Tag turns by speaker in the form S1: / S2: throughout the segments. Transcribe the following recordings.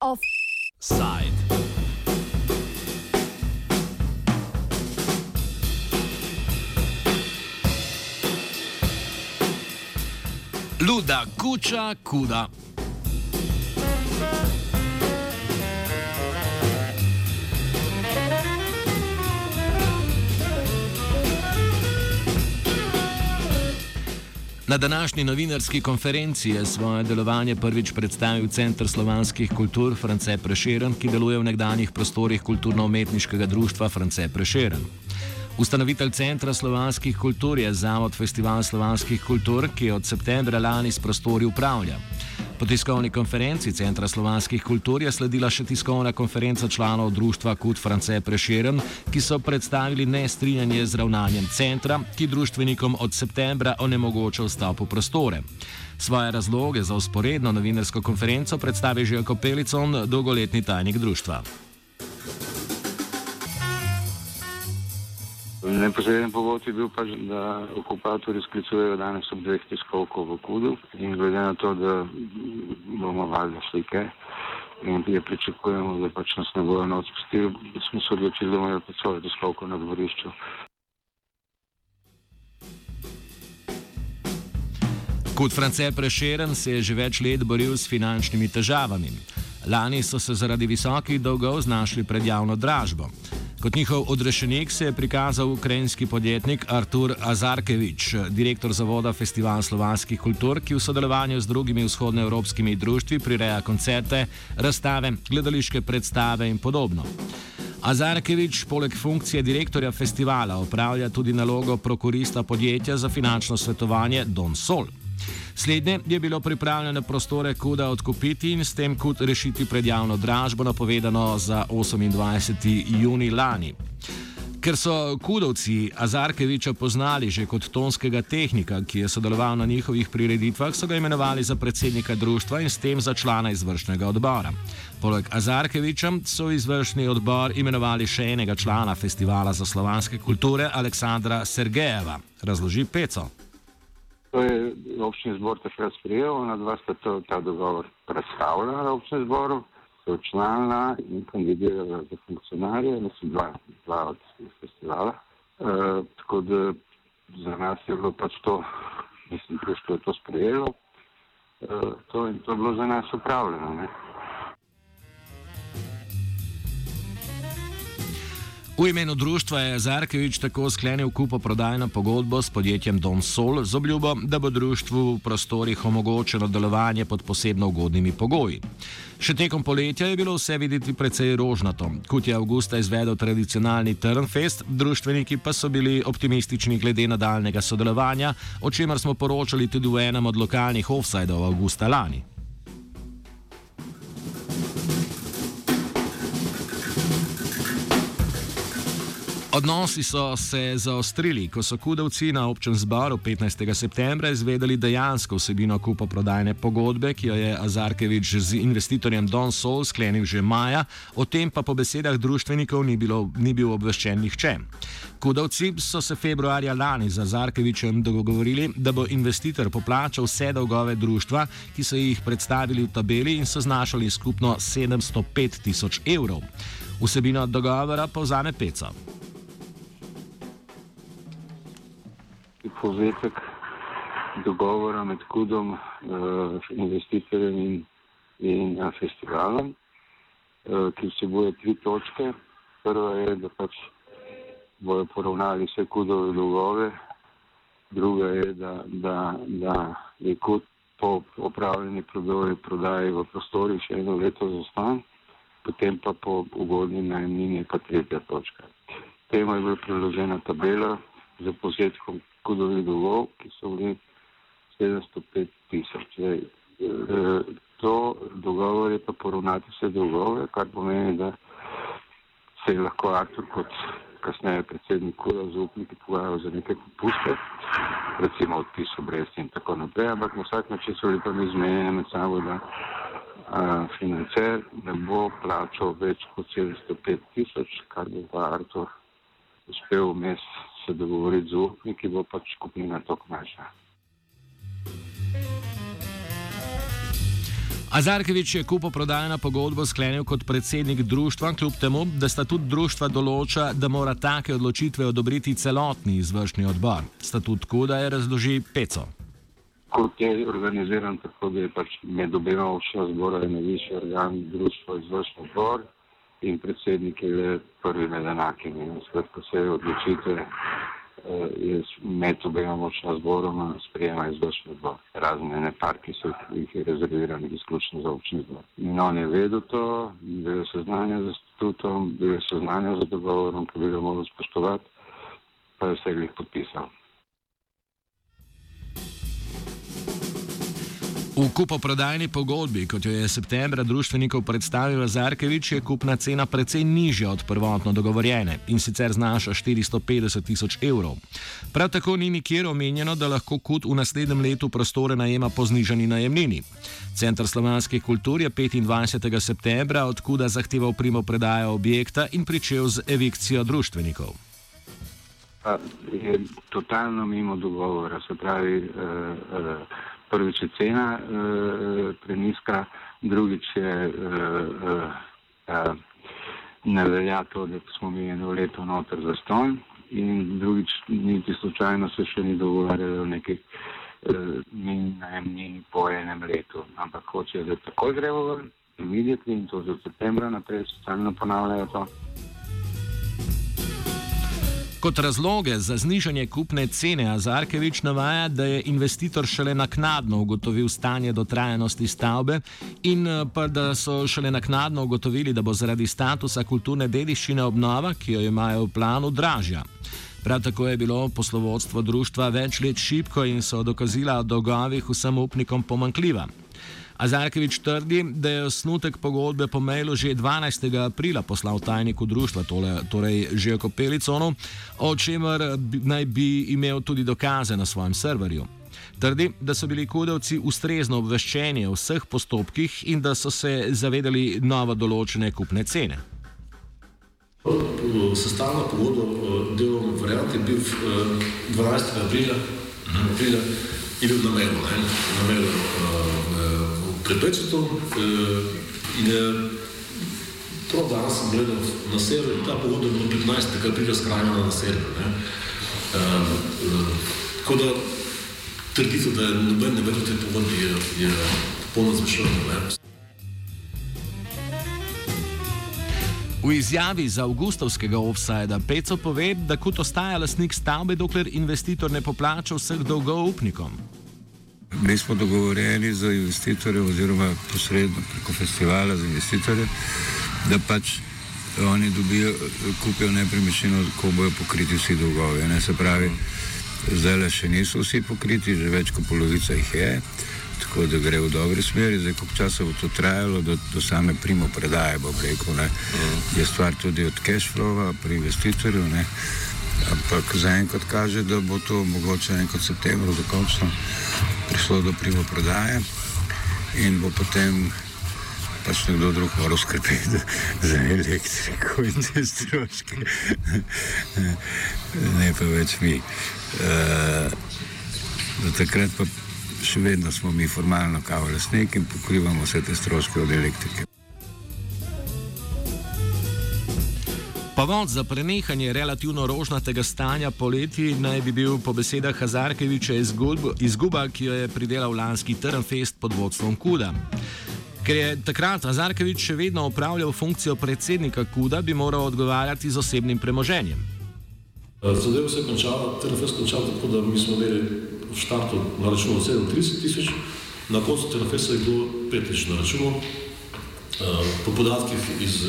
S1: Offside. Luda, kuča, kuda. Na današnji novinarski konferenci je svoje delovanje prvič predstavil Center slovanskih kultur France Prešeren, ki deluje v nekdanjih prostorih kulturno-umetniškega društva France Prešeren. Ustanovitelj Centra slovanskih kultur je Zavod Festival slovanskih kultur, ki od septembra lani s prostori upravlja. Po tiskovni konferenci Centra slovanskih kultur je sledila še tiskovna konferenca članov društva Kud France Preširen, ki so predstavili nestrinjanje z ravnanjem centra, ki društvenikom od septembra onemogoča vstop v prostore. Svoje razloge za usporedno novinarsko konferenco predstavi Željko Pelicon, dolgoletni tajnik društva.
S2: Neposreden povod je bil pač, da okupatorji sklicujejo danes ob dveh tiskovkov v Kudu in glede na to, da bomo valjda slike in je pričakujemo, da pač nas ne bojo noč spustili, smo se odločili, da bomo pač svojo tiskovko na dvorišču.
S1: Kot France Prešeren se je že več let boril s finančnimi težavami. Lani so se zaradi visokih dolgov znašli pred javno dražbo. Kot njihov odrešenik se je prikazal ukrajinski podjetnik Artur Azarkevič, direktor Zavoda Festival slovanskih kultur, ki v sodelovanju z drugimi vzhodnoevropskimi društvi prireja koncerte, razstave, gledališke predstave in podobno. Azarkevič poleg funkcije direktorja festivala opravlja tudi nalogo prokurista podjetja za finančno svetovanje Don Sol. Slednje je bilo pripravljeno prostore Kuda odkupiti in s tem Kud rešiti pred javno dražbo, napovedano za 28. juni lani. Ker so Kudovci Azarkeviča poznali že kot tonskega tehnika, ki je sodeloval na njihovih prireditvah, so ga imenovali za predsednika društva in s tem za člana izvršnega odbora. Poleg Azarkeviča so izvršni odbor imenovali še enega člana festivala za slovanske kulture, Aleksandra Sergejeva. Razloži Peco.
S2: To je občni zbor takrat sprejel, na dva sta to, ta dogovor predstavljala na občnem zboru, se učlanila in kandidirala za funkcionarje, mislim, dva, dva od festivala. E, tako da za nas je bilo pač to, mislim, društvo je to sprejelo, e, to, in to je bilo za nas upravljeno. Ne.
S1: V imenu društva je Zarkevič tako sklenil kupoprodajno pogodbo s podjetjem Don Sol z obljubo, da bo društvu v prostorih omogočeno delovanje pod posebno ugodnimi pogoji. Še tekom poletja je bilo vse videti precej rožnato. Kot je avgusta izvedel tradicionalni Turnfest, društveniki pa so bili optimistični glede nadaljnega sodelovanja, o čemer smo poročali tudi v enem od lokalnih offsajdov avgusta lani. Odnosi so se zaostrili, ko so kudovci na občem zboru 15. septembra izvedeli dejansko vsebino kupoprodajne pogodbe, ki jo je Azarkevič z investitorjem Don Sol sklenil že maja, o tem pa po besedah društvenikov ni, bilo, ni bil obveščen nihče. Kudovci so se februarja lani z Azarkevičem dogovorili, da bo investitor poplačal vse dolgove društva, ki so jih predstavili v tabeli in so znašali skupno 705 tisoč evrov. Vsebino dogovora povzame Peco.
S2: Povzetek dogovora med Kudom, uh, investitorjem in, in uh, festivalom, uh, ki vsebuje tri točke. Prva je, da pač bojo poravnali vse Kudove dolgove, druga je, da, da, da je Kud po opravljeni prodaji, v prostorih še eno leto zastan, potem pa po ugodni najmnini pa tretja točka. Temu je bila priložena tabela za povzetkom kodovih dolgov, ki so bili 705 tisoč. E, to dogovor je pa poravnati vse dolgove, kar pomeni, da se je lahko Artur kot kasneje predsednik Kuda z upniki pogajal za neke popuste, recimo odpis obresti in tako naprej, ampak na vsak način so bili pa mi zmenjeni med sabo, da financer ne bo plačal več kot 705 tisoč, kar bi pa Artur uspel vmes se dogovoriti z upniki, bo pač skupina to knaša.
S1: Azarkevič je kupo prodajna pogodbo sklenil kot predsednik društva, kljub temu, da statut društva določa, da mora take odločitve odobriti celotni izvršni odbor. Statut Kuda je razloži Peco.
S2: Kot je organiziran tako, da je pač med obema vša zbora in najvišji organ društva izvršni odbor in predsednik je le prvi med enakimi. Skratka, vse odločitve je med obema močna zboroma sprejema izvršni odbor. Razne ne par, ki so jih rezervirani izključno za občni zbor. In on je vedel to, bil je seznanjen z statutom, bil je seznanjen z dogovorom, ki bi ga moral spoštovati, pa je vse jih podpisal.
S1: V kupoprodajni pogodbi, kot jo je septembra društvenikov predstavil Zarkevič, je kupna cena precej nižja od prvotno dogovorjene in sicer znaša 450 tisoč evrov. Prav tako ni nikjer omenjeno, da lahko kut v naslednjem letu prostore najema po znižani najemnini. Centr slovanskih kultur je 25. septembra odkuda zahteval primo predajo objekta in pričel z evikcijo društvenikov.
S2: Je totalno mimo dogovora, se pravi. Uh, uh, prvič je cena uh, preniska, drugič je uh, uh, ne velja to, da smo mi eno leto noter za ston in drugič niti slučajno se še ni dogovarjalo o nekih uh, najemnini po enem letu, ampak hoče, da takoj gremo ven, immediately in to za septembra naprej stalno ponavljajo to.
S1: Kot razloge za znižanje kupne cene Azarkevič navaja, da je investitor šele naknadno ugotovil stanje dotrajanosti stavbe in eh, pa da so šele naknadno ugotovili, da bo zaradi statusa kulturne dediščine obnova, ki jo imajo v planu, dražja. Prav tako je bilo poslovodstvo društva več let šipko in so dokazila o dolgovih vsem upnikom pomankljiva. Azarkevič trdi, da je osnutek pogodbe po mailu že 12. aprila poslal tajniku društva, tole, torej Željko Peliconu, o čemer naj bi imel tudi dokaze na svojem serverju. Trdi, da so bili kudovci ustrezno obveščeni o vseh postopkih in da so se zavedali novo določene kupne cene.
S3: Sestavna pogodba o delovnem varianti je bil 12. aprila, aprila in bil namenjen, namenjen preprečitev uh, in je to danes sem gledal na server, ta pogodba je bila 15. kar pride skrajna na server. Uh, uh, tako da trditev, da je noben ne verjel te pogodbe, je, je popolno zmešljeno.
S1: V izjavi za avgustovskega offsajda Peco pove, da kot ostaja lasnik stavbe, dokler investitor ne poplača vseh dolgov upnikom.
S4: Mi smo dogovorjeni z investitorjem, oziroma posredno preko festivala z investitorjem, da pač oni dobijo, kupijo nepremičnino, ko bojo pokriti vsi dolgovi. Ne? Se pravi, zdaj le še niso vsi pokriti, že več kot polovica jih je, tako da gre v dobri smeri. Zdaj, koliko časa bo to trajalo, do, do same primo predaje, bom rekel, ne? je stvar tudi od cash flowa pri investitorju. Ne? Ampak zaenkrat kaže, da bo to mogoče enkrat v septembru dokončno prišlo do primo prodaje in bo potem pač nekdo drug moral skrbeti za elektriko in te stroške, ne pa več mi. Uh, takrat pa še vedno smo mi formalno kao lasnik in pokrivamo vse te stroške od elektrike.
S1: Povod za prenehanje relativno rožnatega stanja poleti naj bi bil po besedah Hazarkeviča izguba, ki jo je pridelal lanski Trnfest pod vodstvom Kuda. Ker je takrat Hazarkevič še vedno upravljal funkcijo predsednika Kuda, bi moral odgovarjati z osebnim premoženjem.
S3: Zadevo se je končala, Trnfest končal tako, da mi smo imeli v štartu na računu 37 tisoč, na koncu Trnfesta je bilo 5 tisoč na računu. Po podatkih iz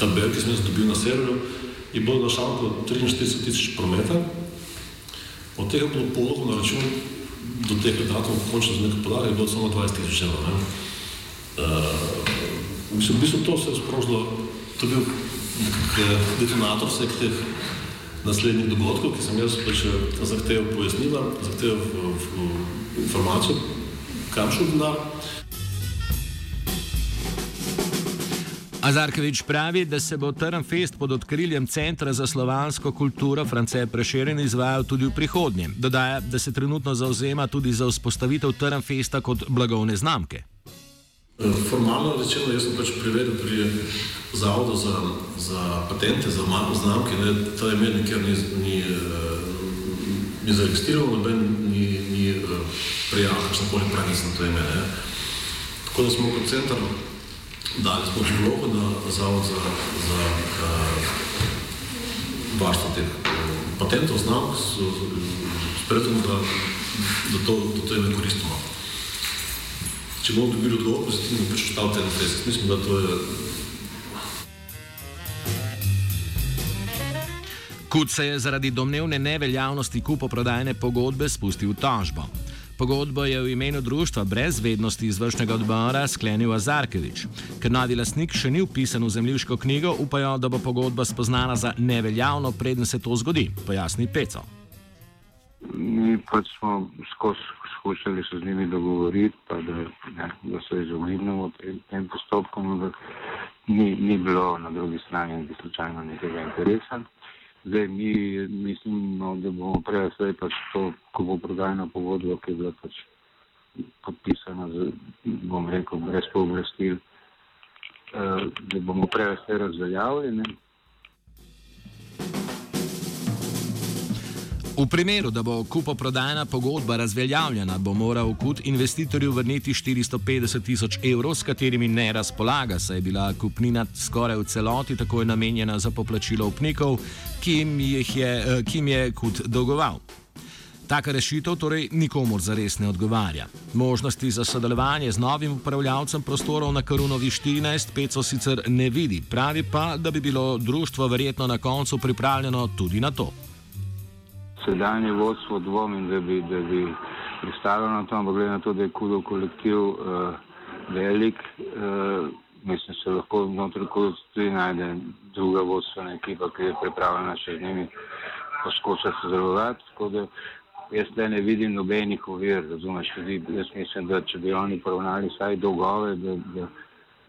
S3: tabel, ki sem jih dobil na serverju, je bilo na šanku 43 tisoč prometa, od tega bilo pologo na račun do teh datumov, končno za nekaj podatkov, je bilo samo 20 tisoč evrov. Uh, v bistvu to se je sprožilo, to je bil detonator vseh teh naslednjih dogodkov, ki sem jaz pač zahteval pojasnila, zahteval informacijo, kam šel denar.
S1: Azarkevič pravi, da se bo Trnfest pod odkriljem Centra za slovansko kulturo France Prešeren izvajal tudi v prihodnje. Dodaja, da se trenutno zauzema tudi za vzpostavitev Trnfesta kot blagovne znamke.
S3: Formalno rečeno, jaz sem pač preveril pri Zavodu za, za patente, za znamke, da ta ime nikjer ni, ni, ni zaregistriral, noben ni, ni prijavil, kakšno koli pravic na to ime. Ne. Tako da smo kot center dali smo vlogo na Zavod za, za uh, varstvo teh uh, patentov, znamk, s, predtem, da, da to, da to ime koristimo če bomo dobili odgovor, pozitivno pač ostal ten test. Mislim, da to je.
S1: Kut se je zaradi domnevne neveljavnosti kupoprodajne pogodbe spustil tožbo. Pogodbo je v imenu društva brez vednosti izvršnega odbora sklenil Azarkevič. Ker novi lasnik še ni upisan v zemljiško knjigo, upajo, da bo pogodba spoznana za neveljavno, preden se to zgodi, pojasni Peco.
S2: Mi pač smo skozi skušali se z njimi dogovoriti, pa da, ne, da se izognemo tem, tem postopkom, ampak ni, ni bilo na drugi strani slučajno nekega interesa. Zdaj mi mislimo, da bomo prej vse pač to, ko bo prodajna pogodba, ki je bila pač podpisana, z, bom rekel, brez pooblastil, eh, da bomo prej vse razveljavili.
S1: V primeru, da bo kupoprodajna pogodba razveljavljena, bo moral kut investitorju vrniti 450 tisoč evrov, s katerimi ne razpolaga, saj je bila kupnina skoraj v celoti takoj namenjena za poplačilo upnikov, ki jim je, eh, ki jim je kut dolgoval. Taka rešitev torej nikomor zares ne odgovarja. Možnosti za sodelovanje z novim upravljavcem prostorov na Karunovi 14 Peco sicer ne vidi, pravi pa, da bi bilo društvo verjetno na koncu pripravljeno tudi na to
S2: sedanje vodstvo dvomim, da bi, da bi pristalo na to, ampak glede na to, da je kudov kolektiv uh, velik, uh, mislim, se lahko znotraj kudov tudi najde druga vodstvena ekipa, ki je pripravljena še z njimi poskušati sodelovati. Jaz zdaj ne vidim nobenih ovir, razumeš, tudi jaz mislim, da če bi oni poravnali vsaj dolgove, da, da,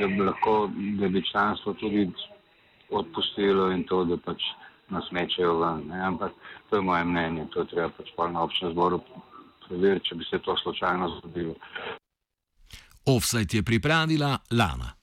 S2: da bi lahko, da bi članstvo tudi odpustilo in to, da pač nas mečejo ven. Ne? Ampak to je moje mnenje, to je treba pač pa na občnem zboru preveriti, če bi se to slučajno zgodilo.
S1: Offside je pripravila Lana.